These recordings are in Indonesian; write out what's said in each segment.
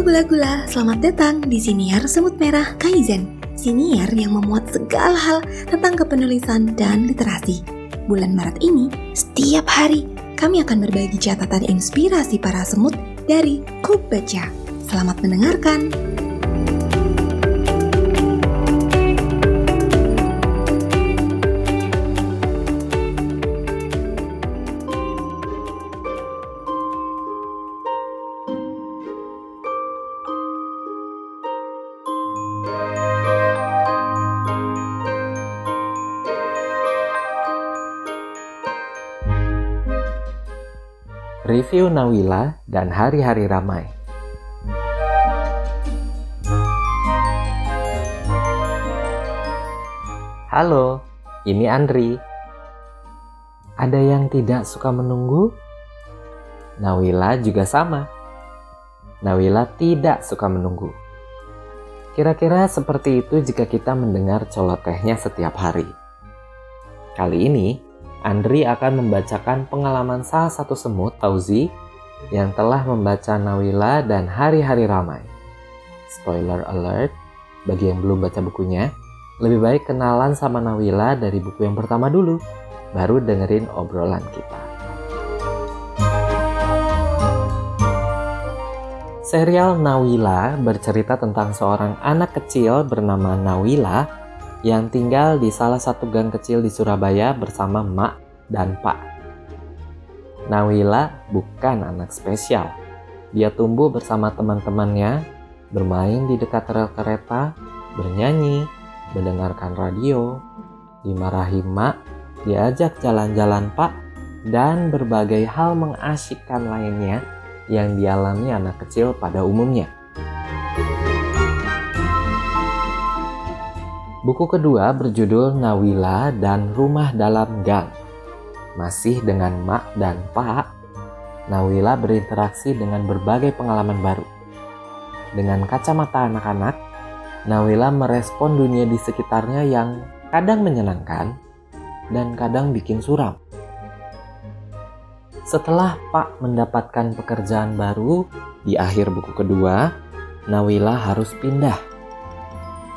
Gula-gula, selamat datang di Siniar Semut Merah Kaizen. Siniar yang memuat segala hal tentang kepenulisan dan literasi. Bulan Maret ini, setiap hari kami akan berbagi catatan inspirasi para semut dari Klub Baca. Selamat mendengarkan. Review Nawila dan Hari-Hari Ramai Halo, ini Andri. Ada yang tidak suka menunggu? Nawila juga sama. Nawila tidak suka menunggu. Kira-kira seperti itu jika kita mendengar colotehnya setiap hari. Kali ini, Andri akan membacakan pengalaman salah satu semut, Fauzi, yang telah membaca Nawila dan Hari-Hari Ramai. Spoiler alert, bagi yang belum baca bukunya, lebih baik kenalan sama Nawila dari buku yang pertama dulu, baru dengerin obrolan kita. Serial Nawila bercerita tentang seorang anak kecil bernama Nawila yang tinggal di salah satu gang kecil di Surabaya bersama Mak dan Pak. Nawila bukan anak spesial. Dia tumbuh bersama teman-temannya, bermain di dekat rel kereta, bernyanyi, mendengarkan radio, dimarahi Mak, diajak jalan-jalan Pak, dan berbagai hal mengasyikkan lainnya yang dialami anak kecil pada umumnya. Buku kedua berjudul Nawila dan Rumah Dalam Gang. Masih dengan Mak dan Pak, Nawila berinteraksi dengan berbagai pengalaman baru. Dengan kacamata anak-anak, Nawila merespon dunia di sekitarnya yang kadang menyenangkan dan kadang bikin suram. Setelah Pak mendapatkan pekerjaan baru di akhir buku kedua, Nawila harus pindah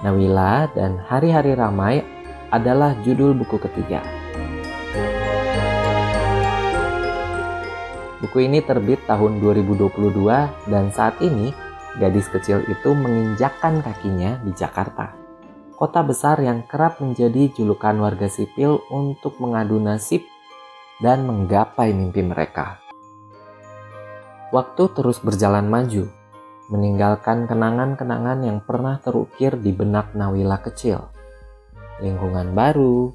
Nawila dan Hari-Hari Ramai adalah judul buku ketiga. Buku ini terbit tahun 2022 dan saat ini gadis kecil itu menginjakkan kakinya di Jakarta. Kota besar yang kerap menjadi julukan warga sipil untuk mengadu nasib dan menggapai mimpi mereka. Waktu terus berjalan maju, meninggalkan kenangan-kenangan yang pernah terukir di benak Nawila kecil. Lingkungan baru,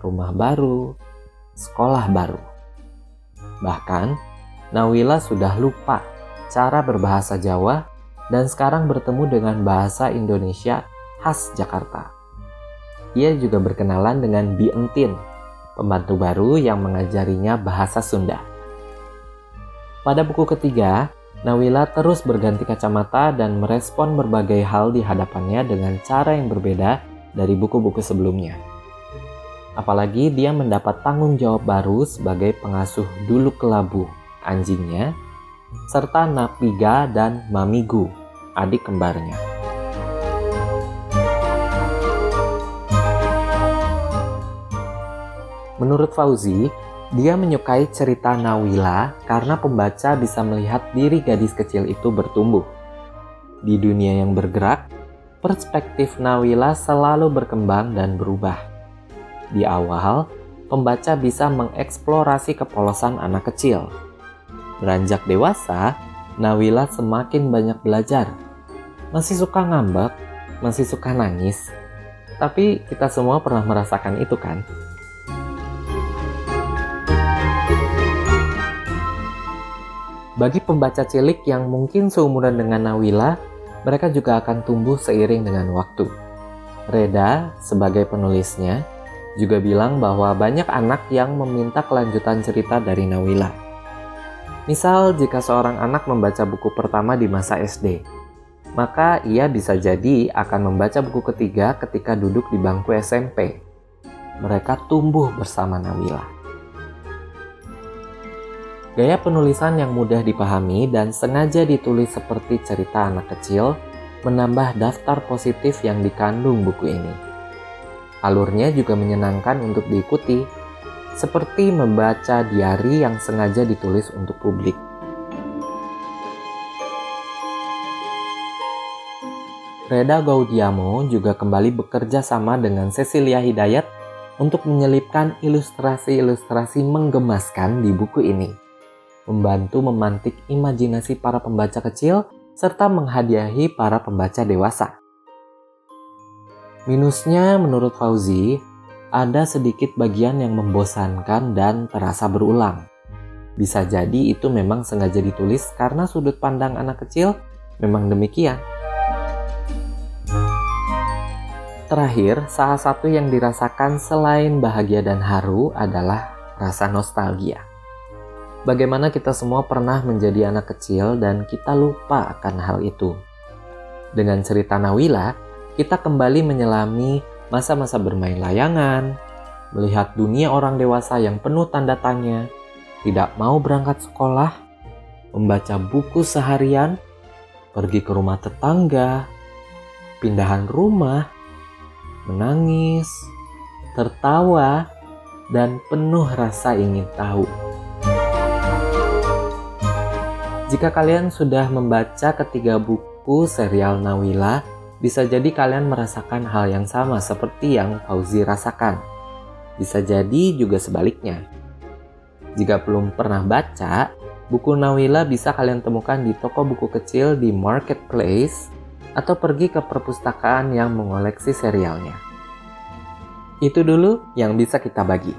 rumah baru, sekolah baru. Bahkan, Nawila sudah lupa cara berbahasa Jawa dan sekarang bertemu dengan bahasa Indonesia khas Jakarta. Ia juga berkenalan dengan Bi Entin, pembantu baru yang mengajarinya bahasa Sunda. Pada buku ketiga, Nawila terus berganti kacamata dan merespon berbagai hal di hadapannya dengan cara yang berbeda dari buku-buku sebelumnya. Apalagi dia mendapat tanggung jawab baru sebagai pengasuh dulu kelabu anjingnya, serta Napiga dan Mamigu, adik kembarnya. Menurut Fauzi, dia menyukai cerita Nawila karena pembaca bisa melihat diri gadis kecil itu bertumbuh. Di dunia yang bergerak, perspektif Nawila selalu berkembang dan berubah. Di awal, pembaca bisa mengeksplorasi kepolosan anak kecil. Beranjak dewasa, Nawila semakin banyak belajar. Masih suka ngambek, masih suka nangis. Tapi kita semua pernah merasakan itu kan? Bagi pembaca cilik yang mungkin seumuran dengan Nawila, mereka juga akan tumbuh seiring dengan waktu. Reda, sebagai penulisnya, juga bilang bahwa banyak anak yang meminta kelanjutan cerita dari Nawila. Misal, jika seorang anak membaca buku pertama di masa SD, maka ia bisa jadi akan membaca buku ketiga ketika duduk di bangku SMP. Mereka tumbuh bersama Nawila. Gaya penulisan yang mudah dipahami dan sengaja ditulis seperti cerita anak kecil menambah daftar positif yang dikandung buku ini. Alurnya juga menyenangkan untuk diikuti, seperti membaca diari yang sengaja ditulis untuk publik. Reda Gaudiamo juga kembali bekerja sama dengan Cecilia Hidayat untuk menyelipkan ilustrasi-ilustrasi menggemaskan di buku ini membantu memantik imajinasi para pembaca kecil serta menghadiahi para pembaca dewasa. Minusnya menurut Fauzi, ada sedikit bagian yang membosankan dan terasa berulang. Bisa jadi itu memang sengaja ditulis karena sudut pandang anak kecil memang demikian. Terakhir, salah satu yang dirasakan selain bahagia dan haru adalah rasa nostalgia. Bagaimana kita semua pernah menjadi anak kecil dan kita lupa akan hal itu. Dengan cerita Nawila, kita kembali menyelami masa-masa bermain layangan, melihat dunia orang dewasa yang penuh tanda tanya, tidak mau berangkat sekolah, membaca buku seharian, pergi ke rumah tetangga, pindahan rumah, menangis, tertawa, dan penuh rasa ingin tahu. Jika kalian sudah membaca ketiga buku serial Nawila, bisa jadi kalian merasakan hal yang sama seperti yang Fauzi rasakan. Bisa jadi juga sebaliknya. Jika belum pernah baca, buku Nawila bisa kalian temukan di toko buku kecil di marketplace atau pergi ke perpustakaan yang mengoleksi serialnya. Itu dulu yang bisa kita bagi.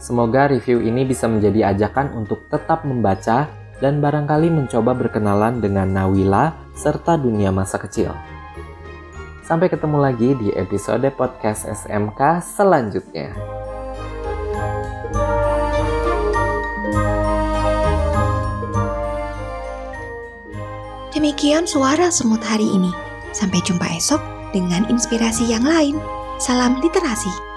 Semoga review ini bisa menjadi ajakan untuk tetap membaca dan barangkali mencoba berkenalan dengan Nawila serta dunia masa kecil. Sampai ketemu lagi di episode podcast SMK selanjutnya. Demikian suara semut hari ini. Sampai jumpa esok dengan inspirasi yang lain. Salam literasi.